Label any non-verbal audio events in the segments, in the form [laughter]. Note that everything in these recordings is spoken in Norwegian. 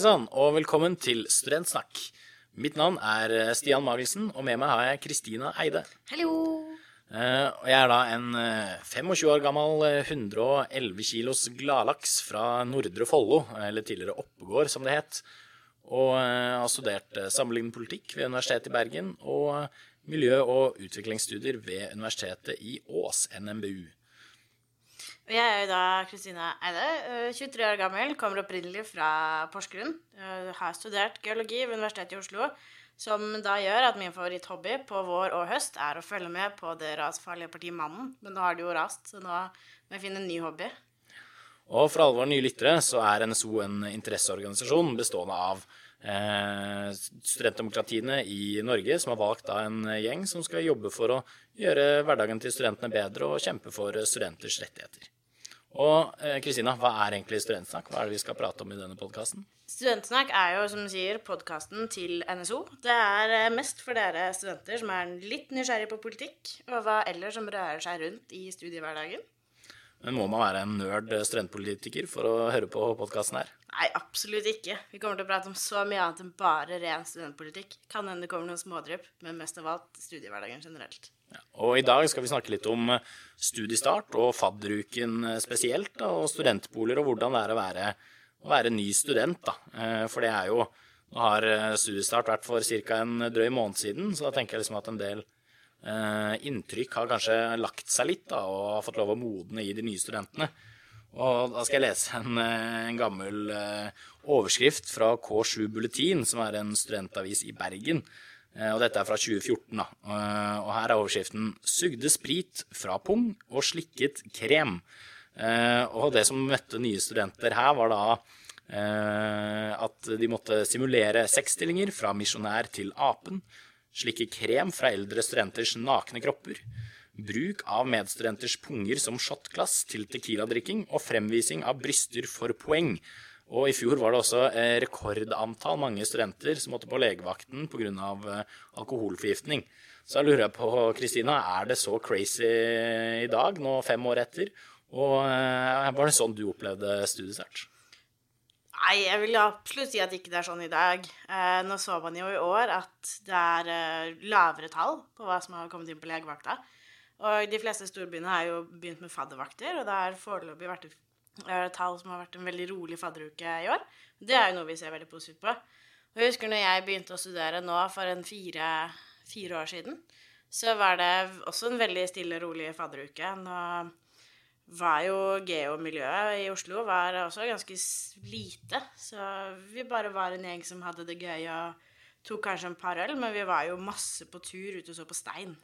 Hei sann, og velkommen til Studentsnakk. Mitt navn er eh, Stian Magelsen, og med meg har jeg Kristina Eide. Hallo! Eh, og jeg er da en eh, 25 år gammel eh, 111 kilos gladlaks fra Nordre Follo, eller tidligere Oppegård som det het. Og eh, har studert eh, sammenlignende politikk ved Universitetet i Bergen og eh, miljø- og utviklingsstudier ved Universitetet i Ås, NMBU. Jeg er jo da Kristine Eide, eh, 23 år gammel, kommer opprinnelig fra Porsgrunn. Eh, Har studert geologi ved Universitetet i Oslo, som da gjør at min favoritthobby på vår og høst er å følge med på det rasfarlige partiet Mannen. Men nå har det jo rast, så nå må jeg finne en ny hobby. Og for alle våre nye lyttere så er NSO en interesseorganisasjon bestående av eh, studentdemokratiene i Norge, som har valgt da en gjeng som skal jobbe for å gjøre hverdagen til studentene bedre og kjempe for studenters rettigheter. Og eh, Kristina, hva er egentlig Studentsnakk? Hva er det vi skal prate om i denne podkasten? Studentsnakk er jo, som du sier, podkasten til NSO. Det er eh, mest for dere studenter som er litt nysgjerrig på politikk, og hva ellers som rører seg rundt i studiehverdagen. Men må man være en nerd studentpolitiker for å høre på podkasten her? Nei, absolutt ikke. Vi kommer til å prate om så mye annet enn bare ren studentpolitikk. Kan hende det kommer noen smådrypp, men mest av alt studiehverdagen generelt. Og i dag skal vi snakke litt om eh, studiestart og fadderuken eh, spesielt, da, og studentboliger og hvordan det er å være, å være ny student. Da. Eh, For det er jo Nå har studiestart vært for ca. en drøy måned siden, så da tenker jeg liksom at en del inntrykk har kanskje lagt seg litt da, og har fått lov å modne i de nye studentene. Og da skal jeg lese en, en gammel overskrift fra K7 Bulletin, som er en studentavis i Bergen. Eh, Og dette er fra 2014, da. Eh, Og her er overskriften 'Sugde sprit fra pung og slikket krem'. Eh, Og det som møtte nye studenter her, var da at de måtte simulere sexstillinger fra misjonær til apen, slikke krem fra eldre studenters nakne kropper, bruk av medstudenters punger som shotglass til tequila-drikking og fremvising av bryster for poeng. Og i fjor var det også eh, rekordantall mange studenter som måtte på legevakten pga. Eh, alkoholforgiftning. Så jeg lurer på, Kristina, er det så crazy i dag, nå fem år etter? Og eh, var det sånn du opplevde studiestart? Nei, jeg vil absolutt si at ikke det er sånn i dag. Nå så man jo i år at det er lavere tall på hva som har kommet inn på legevakta. Og de fleste storbyene har jo begynt med faddervakter, og det har foreløpig vært tall som har vært en veldig rolig fadderuke i år. Det er jo noe vi ser veldig positivt på. Og jeg husker når jeg begynte å studere nå for en fire, fire år siden, så var det også en veldig stille, rolig fadderuke. Nå var jo geomiljøet i Oslo var også ganske lite. Så vi bare var en gjeng som hadde det gøy og tok kanskje en par øl, men vi var jo masse på tur ute og så på stein.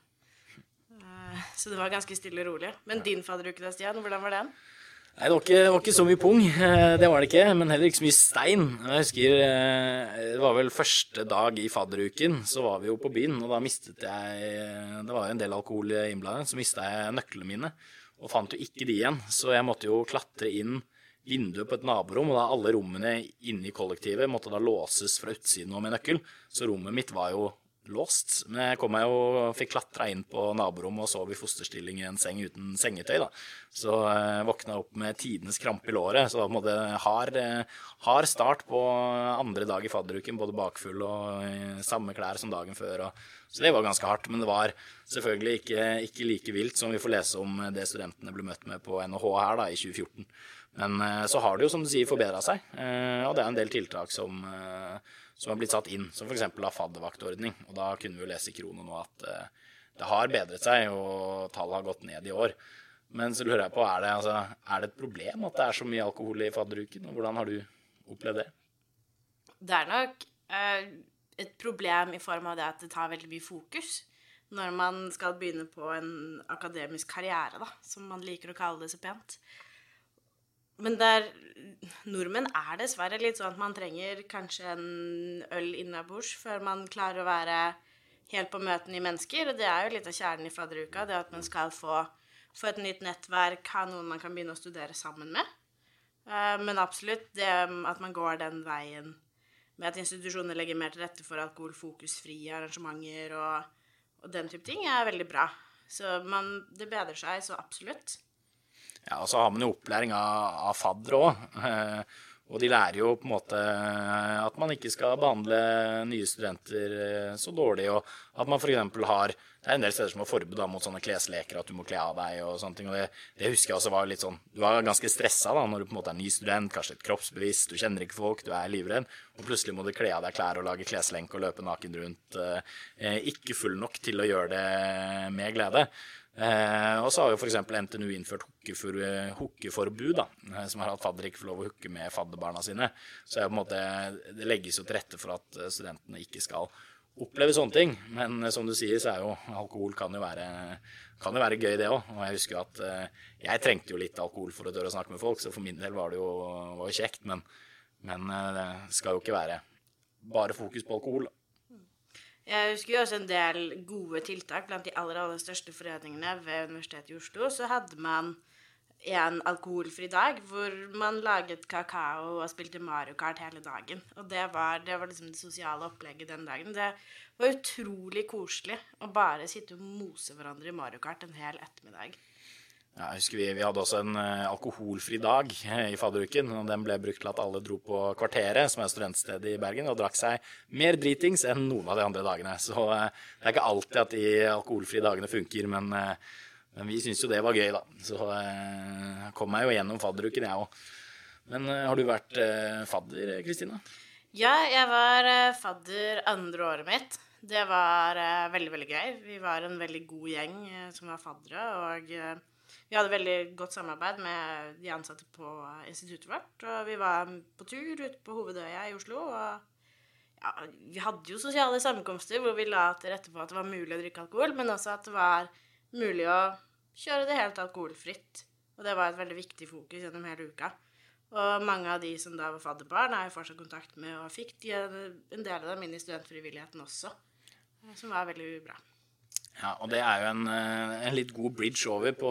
Eh, Så det var ganske stille og rolig. Men din fadderuke da, Stian, hvordan var den? Nei, det var, ikke, det var ikke så mye pung, eh, det var det ikke, men heller ikke så mye stein. Jeg husker eh, det var vel første dag i fadderuken, så var vi jo på byen, og da mistet jeg Det var jo en del alkohol innblandet, så mista jeg nøklene mine, og fant jo ikke de igjen. Så jeg måtte jo klatre inn vinduet på et naborom, og da alle rommene inne i kollektivet måtte da låses fra utsiden og med nøkkel, så rommet mitt var jo låst. Men jeg kom meg jo, fikk klatra inn på naborommet og sov i fosterstilling i en seng uten sengetøy. da. Så jeg våkna opp med tidenes krampe i låret. Så da måte hard, eh, hard start på andre dag i fadderuken, både bakfull og i samme klær som dagen før. Og, så det var ganske hardt. Men det var selvfølgelig ikke, ikke like vilt som vi får lese om det studentene ble møtt med på NHH her da, i 2014. Men eh, så har det jo, som du sier, forbedra seg. Eh, Og det er en del tiltak som, eh, som har blitt satt inn, som f.eks. av faddervaktordning. Og da kunne vi jo lese i Krono nå at eh, det har bedret seg, og tallet har gått ned i år. Men så lurer jeg på, er det, altså, er det et problem at det er så mye alkohol i fadderuken? Og hvordan har du opplevd det? Det er nok eh, et problem i form av det at det tar veldig mye fokus når man skal begynne på en akademisk karriere, da, som man liker å kalle det så pent. Men der nordmenn er dessverre litt sånn at man trenger kanskje en øl innabords før man klarer å være helt på møten i mennesker. Og det er jo litt av kjernen i fadderuka, det at man skal få, få et nytt nettverk, ha noen man kan begynne å studere sammen med. Eh, Men absolutt det at man går den veien med at institusjoner legger mer til rette for alkoholfokusfrie arrangementer og, og den type ting, er veldig bra. Så man, det bedrer seg så absolutt. Ja, og så har man jo opplæring av, av faddere òg. Og de lærer jo på en måte at man ikke skal behandle nye studenter eh, så dårlig, og at man f.eks. har Det er en del steder som har forbud mot sånne klesleker, at du må kle av deg og sånne ting. Og det, det husker jeg også var litt sånn Du var ganske stressa da når du på en måte er ny student, kanskje litt kroppsbevisst, du kjenner ikke folk, du er livredd, og plutselig må du kle av deg klær og lage kleslenke og løpe naken rundt. Eh, ikke full nok til å gjøre det med glede. Eh, og så har jo f.eks. NTNU innført hookeforbud, da, eh, som har hatt fadder ikke får lov å hooke med fadderbarna sine. Så måte, det legges jo til rette for at eh, studentene ikke skal oppleve sånne ting. Men eh, som du sier, så er jo alkohol kan jo være, kan jo være gøy, det òg. Og jeg husker at eh, jeg trengte jo litt alkohol for å tørre å snakke med folk, så for min del var det jo, var kjekt. Men, men det skal jo ikke være bare fokus på alkohol. Jeg husker jo også en del gode tiltak blant de aller, aller største foreningene ved Universitetet i Oslo. Så hadde man en alkoholfri dag hvor man laget kakao og spilte Mario Kart hele dagen. Og det var, det var liksom det sosiale opplegget den dagen. Det var utrolig koselig å bare sitte og mose hverandre i Mario Kart en hel ettermiddag. Ja, jeg husker vi, vi hadde også en uh, alkoholfri dag uh, i fadderuken. og Den ble brukt til at alle dro på Kvarteret, som er studentstedet i Bergen, og drakk seg mer dritings enn noen av de andre dagene. Så uh, det er ikke alltid at de alkoholfrie dagene funker, men, men vi syns jo det var gøy, da. Så jeg kom meg jo gjennom fadderuken, jeg òg. Men har du vært fadder, Kristina? Ja, jeg var fadder andre året mitt. Det var veldig, veldig gøy. Vi var en veldig god gjeng som var faddere. og vi hadde veldig godt samarbeid med de ansatte på instituttet vårt. Og vi var på tur ute på Hovedøya i Oslo. Og ja, vi hadde jo sosiale sammenkomster hvor vi la til rette for at det var mulig å drikke alkohol, men også at det var mulig å kjøre det helt alkoholfritt. Og det var et veldig viktig fokus gjennom hele uka. Og mange av de som da var fadderbarn, er jeg fortsatt kontakt med, og fikk de, en del av dem inn i studentfrivilligheten også, som var veldig bra. Ja, og det er jo en, eh, en litt god bridge over på,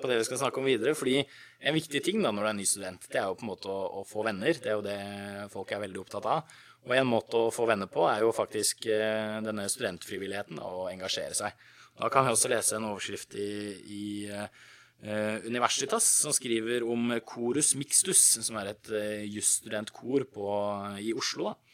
på, det vi skal snakke om videre. fordi en viktig ting da når du er ny student, det er jo på en måte å, å, få venner. Det er jo det folk er veldig opptatt av. Og en måte å få venner på er jo faktisk eh, denne studentfrivilligheten å engasjere seg. Da kan vi også lese en overskrift i, i uh, Universitas som skriver om Korus Mixtus, som er et uh, jusstudentkor i Oslo. da.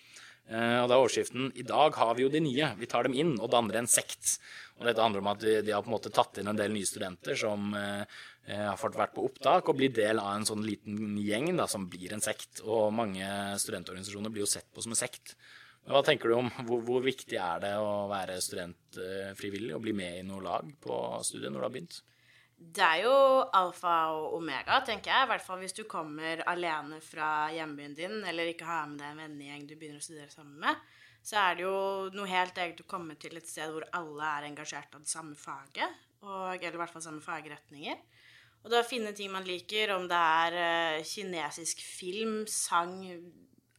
Uh, og da er overskriften 'I dag har vi jo de nye. Vi tar dem inn og danner en sekt'. Og dette handler om at de, har på en måte tatt inn en del nye studenter som eh, eh, har fått vært på opptak og blir del av en sånn liten gjeng da, som blir en sekt. Og mange studentorganisasjoner blir jo sett på som en sekt. Hva tenker du om hvor, hvor viktig er det å være studentfrivillig og bli med i noe lag på studiet når du har begynt? Det er jo alfa og omega, tenker jeg. I hvert fall hvis du kommer alene fra hjembyen din, eller ikke har med deg en vennegjeng du begynner å studere sammen med så er det jo noe helt eget å komme til et sted hvor alle er engasjert av det samme faget, og, eller i hvert fall samme fagretninger. Og da finne ting man liker, om det er uh, kinesisk film, sang,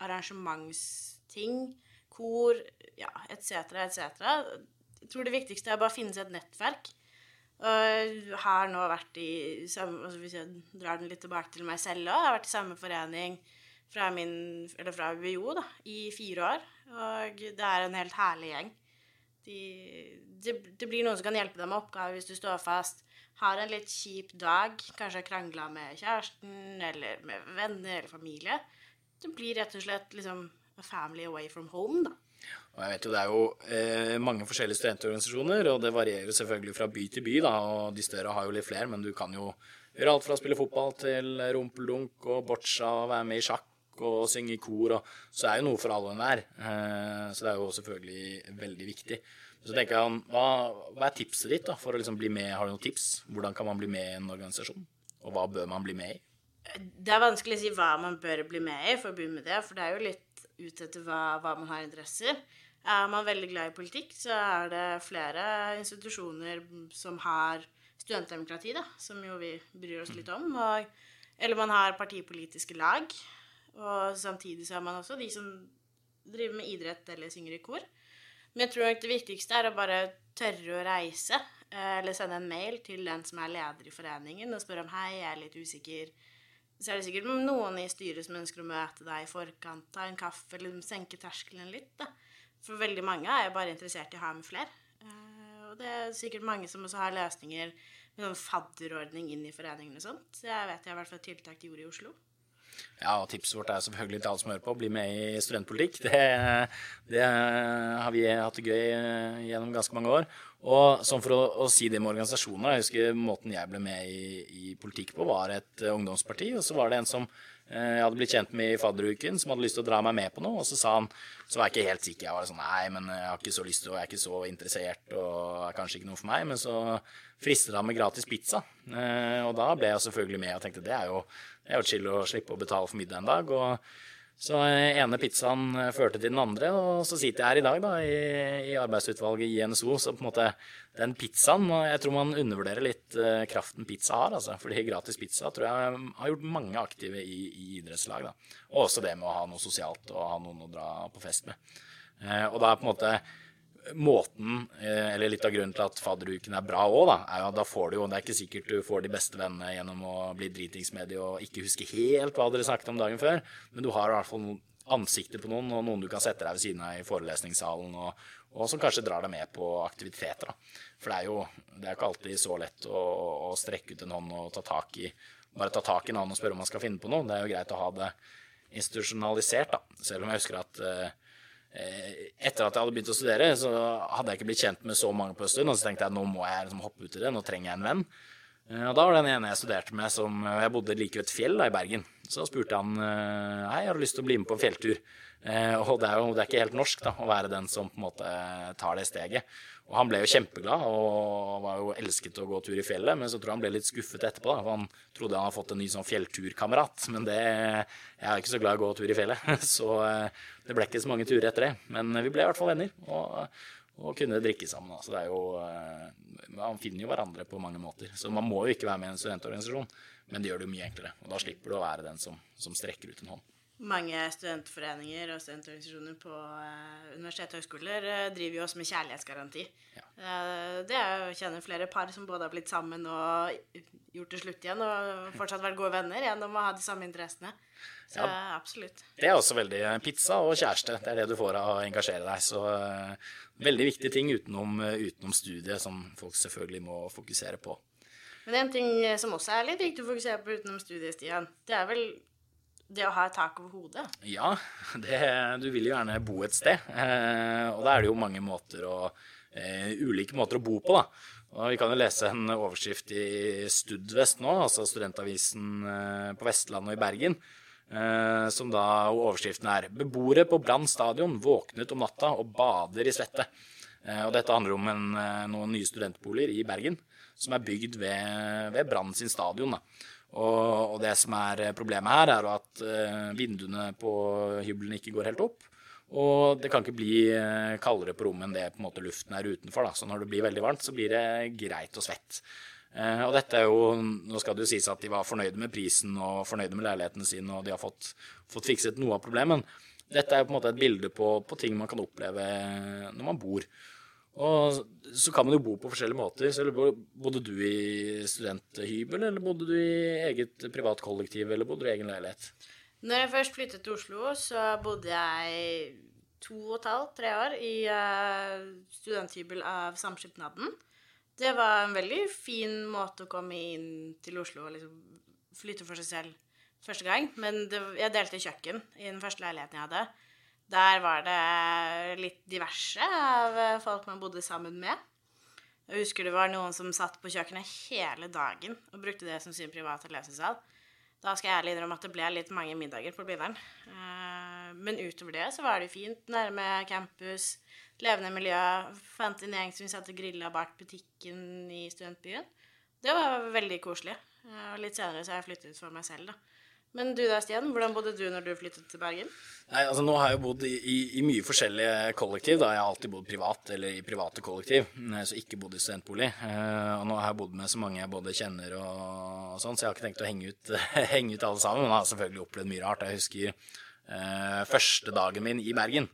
arrangementsting, kor, ja, etc., etc. Jeg tror det viktigste er bare å finne seg et nettverk. Og jeg har nå vært i altså Hvis jeg drar den litt tilbake til meg selv òg, har vært i samme forening fra, min, fra UiO da, i fire år. Og det er en helt herlig gjeng. De, det, det, blir noen som kan hjelpe deg med oppgaver hvis du står fast. Har en litt kjip dag, kanskje har krangla med kjæresten eller med venner eller familie. Det blir rett og slett liksom a family away from home, da. Og jeg vet jo Det er jo eh, mange forskjellige studentorganisasjoner, og det varierer selvfølgelig fra by til by. da, og De større har jo litt flere, men du kan jo gjøre alt fra å spille fotball til rumpeldunk og boccia og være med i sjakk og synge i kor. Og, så er jo noe for alle og enhver. Eh, så det er jo selvfølgelig veldig viktig. Så tenker jeg, hva, hva er tipset ditt da, for å liksom bli med? Har du noen tips? Hvordan kan man bli med i en organisasjon? Og hva bør man bli med i? Det er vanskelig å si hva man bør bli med i, for å begynne med det. For det er jo litt ut etter hva, hva man har interesser. Er man veldig glad i politikk, så er det flere institusjoner som har studentdemokrati, da, som jo vi bryr oss litt om. Og, eller man har partipolitiske lag. Og samtidig så har man også de som driver med idrett eller synger i kor. Men jeg tror nok det viktigste er å bare tørre å reise. Eh, eller sende en mail til den som er leder i foreningen og spørre om hei, jeg er litt usikker. Så er det sikkert noen i styret som ønsker å møte deg i forkant, ta en kaffe eller senke terskelen litt. Da. For veldig mange er jo bare interessert i å ha med flere. Eh, og det er sikkert mange som også har løsninger med sånn fadderordning inn i foreningene og sånt. Så jeg vet jeg i hvert fall et tiltak de gjorde i Oslo. Ja, og tipset vårt er selvfølgelig til alle som hører på, bli med i studentpolitikk. Det, det har vi hatt det gøy gjennom ganske mange år. Og sånn for å, å, si det med organisasjoner, jeg husker måten jeg ble med i, i politikk på, var et ungdomsparti. Og så var det en som Eh, jeg hadde blitt kjent med i fadderuken, som hadde lyst til å dra meg med på noe. Og så sa han, så var jeg ikke helt sikker. Jeg var sånn Nei, men jeg har ikke så lyst til, og jeg er ikke så interessert, og er kanskje ikke noe for meg. Men så fristet han med gratis pizza. Eh, og da ble jeg selvfølgelig med og tenkte det er jo, det er jo chill å slippe å betale for middag en dag. og så ene pizzaen førte til den andre, og så sitter jeg her i dag da, i, i arbeidsutvalget i NSO. Så på en måte den pizzaen Jeg tror man undervurderer litt uh, kraften pizza har. altså, fordi gratis pizza tror jeg har gjort mange aktive i, i idrettslag. da, Og også det med å ha noe sosialt og ha noen å dra på fest med. Og da er på en måte måten, eh, eller litt av grunnen til at fadderuken er bra òg, da, er jo at da får du jo Det er ikke sikkert du får de beste vennene gjennom å bli dritings med de og ikke huske helt hva dere snakket om dagen før, men du har i hvert fall ansikter på noen, og noen du kan sette deg ved siden av i forelesningssalen, og, og som kanskje drar deg med på aktiviteter. Da. For det er jo det er ikke alltid så lett å, å strekke ut en hånd og ta tak i bare ta tak i en annen og spørre om man skal finne på noe. Det er jo greit å ha det institusjonalisert, da. Selv om jeg husker at Eh, etter at jeg hadde begynt å studere, så hadde jeg ikke blitt kjent med så mange på en stund. Og så tenkte jeg nå må jeg liksom hoppe ut i det, nå trenger jeg en venn. Eh, og da var det den ene jeg studerte med, som Jeg bodde like ved et fjell da, i Bergen. Så spurte han eh, hei, har du lyst til å bli med på en fjelltur. Og det er jo det er ikke helt norsk da, å være den som på en måte tar det steget. Og han ble jo kjempeglad og var jo elsket å gå tur i fjellet, men så tror jeg han ble litt skuffet etterpå. da, for Han trodde han hadde fått en ny sånn fjellturkamerat, men det, jeg er ikke så glad i å gå tur i fjellet. [laughs] Så eh, det ble ikke så mange turer etter det. Men vi ble i hvert fall venner og, og kunne drikke sammen. Altså det er jo, eh, Man finner jo hverandre på mange måter. Så man må jo ikke være med i en studentorganisasjon, men det gjør det jo mye enklere. Og da slipper du å være den som, som strekker ut en hånd. Mange studentforeninger og studentorganisasjoner på uh, universitet og høyskoler uh, driver jo også med kjærlighetsgaranti. Ja. Uh, det er jo kjenner flere par som både har blitt sammen og gjort det slutt igjen, og fortsatt vært gode venner gjennom å ha de samme interessene. Så ja. absolutt. Det er også veldig pizza og kjæreste. Det er det du får av å engasjere deg. Så veldig viktige ting utenom, utenom studiet som folk selvfølgelig må fokusere på. Men en ting som også er litt viktig å fokusere på utenom studiet, Stian, det er vel det å ha et tak over hodet? Ja, det, du vil jo gjerne bo et sted. Eh, og da er det jo mange måter å eh, Ulike måter å bo på, da. Og vi kan jo lese en overskrift i Studvest nå, altså studentavisen eh, på Vestlandet og i Bergen. Eh, som da overskriften er 'Beboere på Brann stadion våknet om natta og bader i svette'. Eh, og dette handler om en, noen nye studentboliger i Bergen som er bygd ved, ved Brann sin stadion. da. Og, og, det som er problemet her, er at uh, vinduene på hybelen ikke går helt opp. Og det kan ikke bli uh, kaldere på rommet enn det på en måte luften er utenfor. Da. Så når det blir veldig varmt, så blir det greit og svett. Og dette er jo, Nå skal det jo sies at de var fornøyde med prisen og fornøyde med leiligheten sin, og de har fått, fått fikset noe av problemet. Dette er jo på en måte et bilde på, på ting man kan oppleve når man bor. Og så kan man jo bo på forskjellige måter. Så bodde du i studenthybel, eller bodde du i eget privat kollektiv, eller bodde du i egen leilighet? Når jeg først flyttet til Oslo, så bodde jeg to og et halvt, tre år i uh, studenthybel av Samskipnaden. Det var en veldig fin måte å komme inn til Oslo og liksom flytte for seg selv første gang. Men det, jeg delte kjøkken i den første leiligheten jeg hadde. Der var det litt diverse av folk man bodde sammen med. Jeg husker det var noen som satt på kjøkkenet hele dagen og brukte det som sin private lesesal. Da skal jeg ærlig innrømme at det ble litt mange middager på Blindern. Eh, men utover det så var det fint. Nærme campus, levende miljø. Fant en gjeng som vi satt grilla bak butikken i studentbyen. Det var veldig koselig. Eh, og litt senere så har jeg flyttet for meg selv, da. Men du da, Stian, hvordan bodde du når du flyttet til Bergen? Nei, altså Nå har jeg jo bodd i, i, i, mye forskjellige kollektiv. da Jeg har alltid bodd privat eller i private kollektiv, så ikke bodd i studentbolig. Eh, og nå har jeg bodd med så mange jeg både kjenner og, og sånn, så jeg har ikke tenkt å henge ut, [laughs] henge ut alle sammen. Men jeg har selvfølgelig opplevd mye rart. Jeg husker eh, første dagen min i Bergen.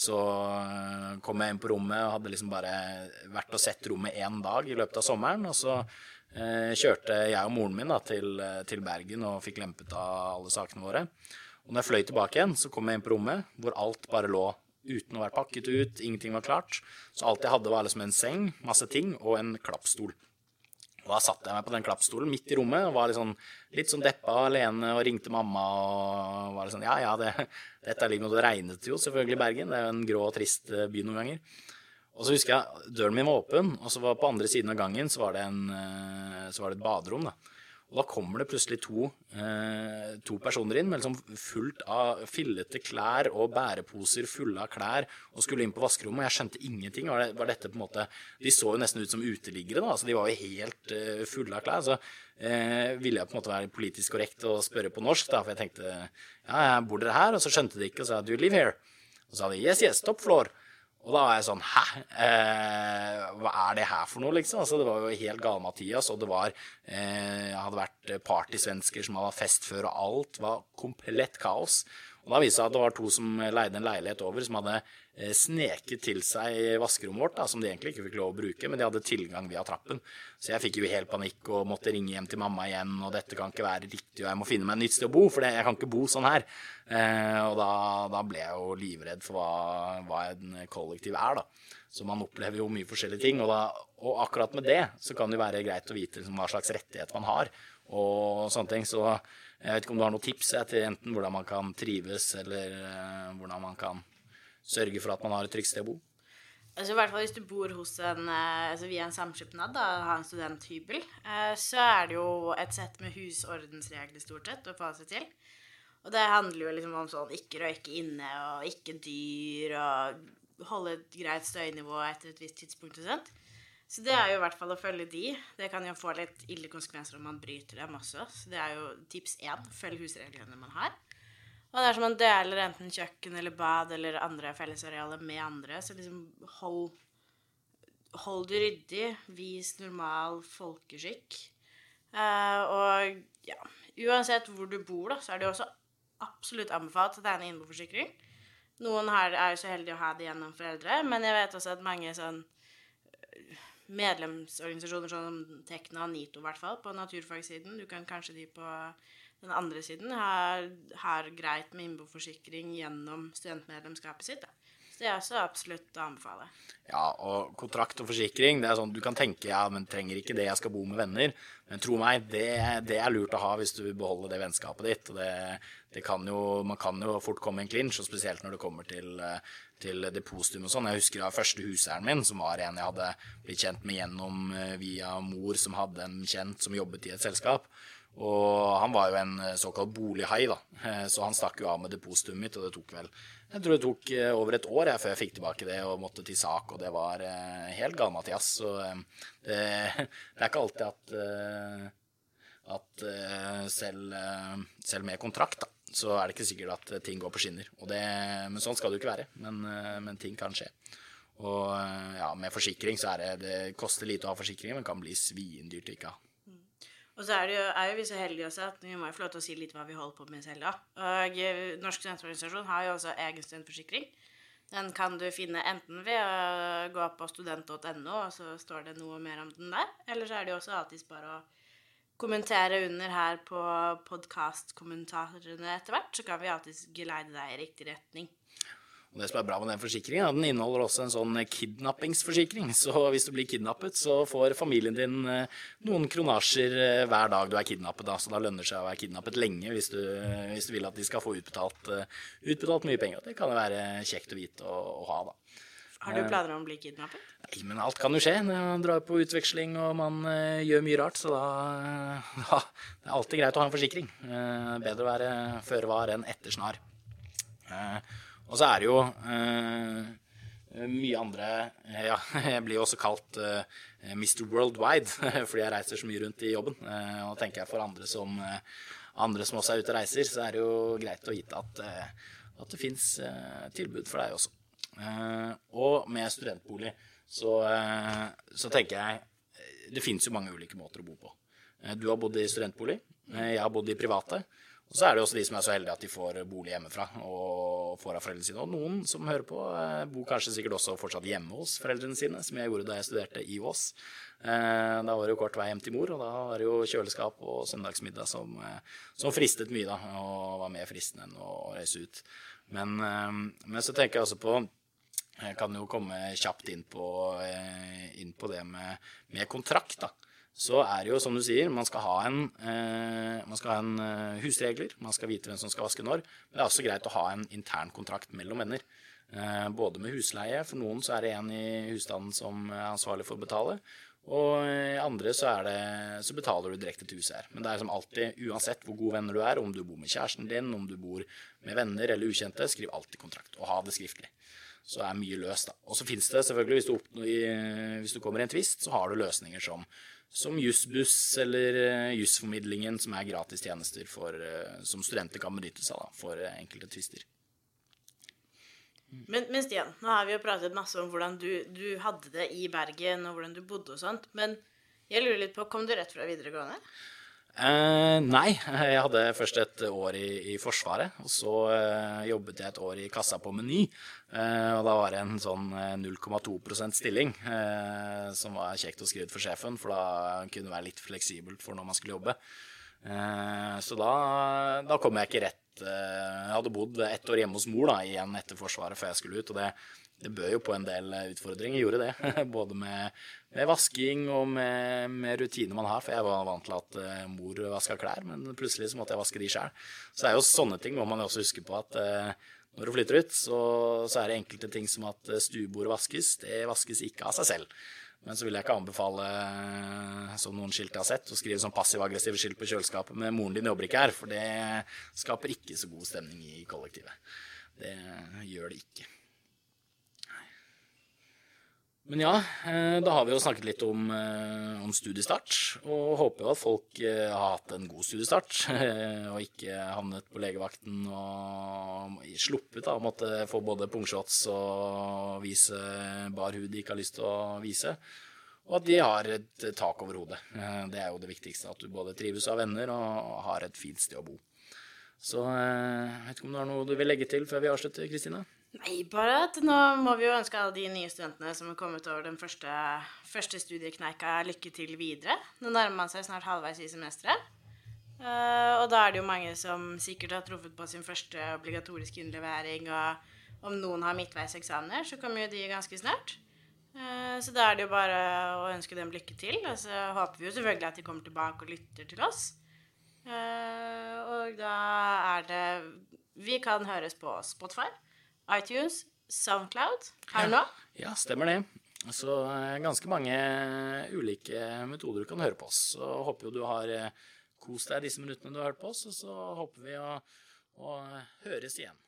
Så eh, kom jeg inn på rommet og hadde liksom bare vært og sett rommet én dag i løpet av sommeren. Og så Eh, kjørte jeg og moren min da, til, eh, til, Bergen og fikk lempet av alle sakene våre. Og når jeg fløy tilbake igjen, så kom jeg inn på rommet hvor alt bare lå uten å være pakket ut, ingenting var klart. Så alt jeg hadde, var liksom en seng, masse ting og en klappstol. Og da satte jeg meg på den klappstolen midt i rommet og var litt sånn, litt sånn deppa alene og ringte mamma og var litt sånn Ja, ja, det, dette er livet og det regnet jo selvfølgelig i Bergen. Det er jo en grå og trist eh, by noen ganger. Og så husker jeg døren min var åpen, og så var på andre siden av gangen så var det, en, eh, så var det et baderom. da. Og da kommer det plutselig to, eh, to personer inn med liksom fullt av fillete klær og bæreposer fulle av klær og skulle inn på vaskerommet. Og jeg skjønte ingenting. Var, det, var dette på en måte De så jo nesten ut som uteliggere, da. Så de var jo helt eh, fulle av klær. Så eh, ville jeg på en måte være politisk korrekt og spørre på norsk, da, for jeg tenkte ja, bor dere her? Og så skjønte de ikke, og sa do you live here? Og så sa de yes, yes, top floor. Og da var jeg sånn Hæ? Eh, hva er det her for noe, liksom? Altså, det var jo helt gale-Mathias, og det var eh, hadde vært partysvensker som hadde fest før, og alt var komplett kaos. Og da viste det seg at det var to som leide en leilighet over, som hadde eh, sneket til seg vaskerommet vårt, da, som de egentlig ikke fikk lov å bruke, men de hadde tilgang via trappen. Så jeg fikk jo helt panikk og måtte ringe hjem til mamma igjen, og dette kan ikke være riktig, og jeg må finne meg et nytt sted å bo, for jeg kan ikke bo sånn her. Eh, og da, da, ble jeg jo livredd for hva, hva en kollektiv er, da. Så man opplever jo mye forskjellige ting, og, da, og akkurat med det så kan det være greit å vite liksom, hva slags rettighet man har, og sånne ting. Så jeg vet ikke om du har noen tips til enten hvordan man kan trives, eller uh, hvordan man kan sørge for at man har et trygt sted å bo? Altså, I hvert fall hvis du bor hos en, uh, altså via en samskipnad, da, har en studenthybel, uh, så er det jo et sett med husordensregler stort sett å få seg til. Og det handler jo liksom om sånn ikke røyke inne, og ikke dyr, og holde et greit støynivå etter et visst tidspunkt og sånt. Så det er jo i hvert fall å følge de. Det kan jo få litt ille konsekvenser om man bryter dem også. Så det er jo tips én. Følg husreglene man har. Og dersom man deler enten kjøkken eller bad eller andre fellesarealer med andre, så liksom hold Hold det ryddig. Vis normal folkeskikk. Uh, og ja Uansett hvor du bor, da, så er det jo også absolutt anbefalt å tegne innboforsikring. Noen her er jo så heldige å ha det gjennom foreldre, men jeg vet også at mange sånn medlemsorganisasjoner som Tekna og NITO, i hvert fall, på naturfagsiden. Du kan kanskje de på den andre siden har, har greit med innboforsikring gjennom studentmedlemskapet sitt. Det er også absolutt å anbefale. Ja, og kontrakt og forsikring, det er sånn du kan tenke ja, men trenger ikke det, jeg skal bo med venner. Men tro meg, det, det er lurt å ha hvis du vil beholde det vennskapet ditt. og det, det kan jo, Man kan jo fort komme i en clinch, og spesielt når det kommer til til depositum og sånn. Jeg husker av første huseieren min, som var en jeg hadde blitt kjent med gjennom eh, via mor som hadde en kjent som jobbet i et selskap. Og han var jo en eh, såkalt bolighai, da. Eh, så han stakk jo av med depositumet mitt, og det tok vel Jeg tror det tok over et år jeg, før jeg fikk tilbake det og måtte til sak, og det var helt gal-Mathias. Så det, [laughs] det, er ikke alltid at at selv, selv med kontrakt, da, så er det ikke sikkert at ting går på skinner. Det, men sånn skal det jo ikke være. Men, eh, men, ting kan skje. Og eh, ja, med forsikring så er det Det koster lite å ha forsikring, men kan bli svindyrt å ikke ha. Og så er, jo, er jo vi så heldige også at vi må jo få lov til å si litt hva vi holder på med selv, da. Og eh, Norsk studentorganisasjon har jo også egen studentforsikring. Den kan du finne enten ved å gå på student.no, og så står det noe mer om den der. Eller så er det jo også alltids bare å kommentere under her på podkastkommentarene etter hvert, så kan vi alltid geleide deg i riktig retning. Og Det som er bra med den forsikringen, er at den inneholder også en sånn kidnappingsforsikring. Så hvis du blir kidnappet, så får familien din eh, noen kronasjer eh, hver dag du er kidnappet. Da. Så da lønner det seg å være kidnappet lenge hvis du, hvis du vil at de skal få utbetalt, eh, utbetalt mye penger. Det kan jo være kjekt å vite å, å ha, da. Har du planer om å bli kidnappet? Nei, men alt kan jo skje. Man drar på utveksling og man uh, gjør mye rart, så da [laughs] da Det er alltid greit å ha en forsikring. Uh, bedre å være føre var enn etter snar. Uh, og så er det jo mye andre Ja, [laughs] jeg blir jo også kalt Mr. Worldwide [laughs] fordi jeg reiser så mye rundt i jobben. og tenker jeg for andre som, andre som også er ute og reiser, så er det jo greit å vite at, at det fins tilbud for deg også. Eh, og med studentbolig så, eh, så tenker jeg Det finnes jo mange ulike måter å bo på. Eh, du har bodd i studentbolig. Jeg har bodd i private. Og så er det også de som er så heldige at de får bolig hjemmefra og får av foreldrene sine. Og noen som hører på, bor kanskje sikkert også fortsatt hjemme hos foreldrene sine, som jeg gjorde da jeg studerte i Vås. Da var det jo kort vei hjem til mor, og da var det jo kjøleskap og søndagsmiddag som, som fristet mye, da, og var mer fristende enn å reise ut. Men, men så tenker jeg også på jeg kan jo komme kjapt inn på, eh, inn på det med, med, kontrakt. da. Så er det jo som du sier, man skal ha en, eh, man skal ha en eh, husregler, man skal vite hvem som skal vaske når. Men det er også greit å ha en intern kontrakt mellom venner. Eh, både med husleie, for noen så er det en i husstanden som er ansvarlig for å betale. Og i andre så, det, så betaler du direkte til huset her. Men det er som alltid, uansett hvor gode venner du er, om du bor med kjæresten din, om du bor med venner eller ukjente, skriv alltid kontrakt, og ha det skriftlig. Så er mye løst, da. Og så fins det selvfølgelig, hvis du, opp, hvis du kommer i en tvist, så har du løsninger som som Jussbuss eller uh, Jussformidlingen, som er gratis tjenester for, uh, som studenter kan benytte seg av for uh, enkelte tvister. Men, men, Stian, nå har vi jo pratet masse om hvordan du, du, hadde det i Bergen, og hvordan du bodde og sånt. Men jeg lurer litt på, kom du rett fra videregående? Eh, nei, jeg hadde først et år i, i Forsvaret. Og så eh, jobbet jeg et år i kassa på Meny. Eh, og da var det en sånn 0,2 eh, stilling, eh, som var kjekt å skrive ut for sjefen, for da kunne det være litt fleksibelt for når man skulle jobbe. Eh, så da, da kom jeg ikke rett Jeg hadde bodd ett år hjemme hos mor da, igjen etter Forsvaret før jeg skulle ut. og det det bød jo på en del eh, utfordringer, gjorde det. [laughs] Både med, med vasking og med, med rutiner man har. For jeg var vant til at uh, mor vaska klær, men plutselig så måtte jeg vaske de sjøl. Så det er jo sånne ting må man også huske på at uh, når du flytter ut, så, så, er det enkelte ting som at stuebordet vaskes. Det vaskes ikke av seg selv. Men så vil jeg ikke anbefale, som noen skilt har sett, å skrive sånn passiv-aggressive skilt på kjøleskapet med 'moren din jobber ikke her', for det skaper ikke så god stemning i kollektivet. Det gjør det ikke. Men ja, eh, da har vi jo snakket litt om, eh, om, studiestart, og håper jo at folk eh, har hatt en god studiestart, [laughs] og ikke havnet på legevakten og sluppet da, å måtte få både pungshots og vise bar hud de ikke har lyst til å vise. Og at de har et tak over hodet. Det er jo det viktigste, at du både trives av venner og har et fint sted å bo. Så jeg vet ikke om du har noe du vil legge til før vi avslutter, Kristina? Nei, bare at nå må vi jo ønske alle de nye studentene som har kommet over den første, første studiekneika, lykke til videre. Nå nærmer man seg snart halvveis i semesteret. Uh, og da er det jo mange som sikkert har truffet på sin første obligatoriske innlevering, og om noen har midtveiseksamener, så kommer jo de ganske snart. Uh, så da er det jo bare å ønske dem lykke til. Og så håper vi jo selvfølgelig at de kommer tilbake og lytter til oss. Uh, og da er det Vi kan høres på Spotify iTunes, Soundcloud her nå? Ja, stemmer det. Så eh, ganske mange ulike metoder du kan høre på oss. Så håper jo du har eh, kost deg disse minuttene du har hørt på oss, og så håper vi å, å høres igjen.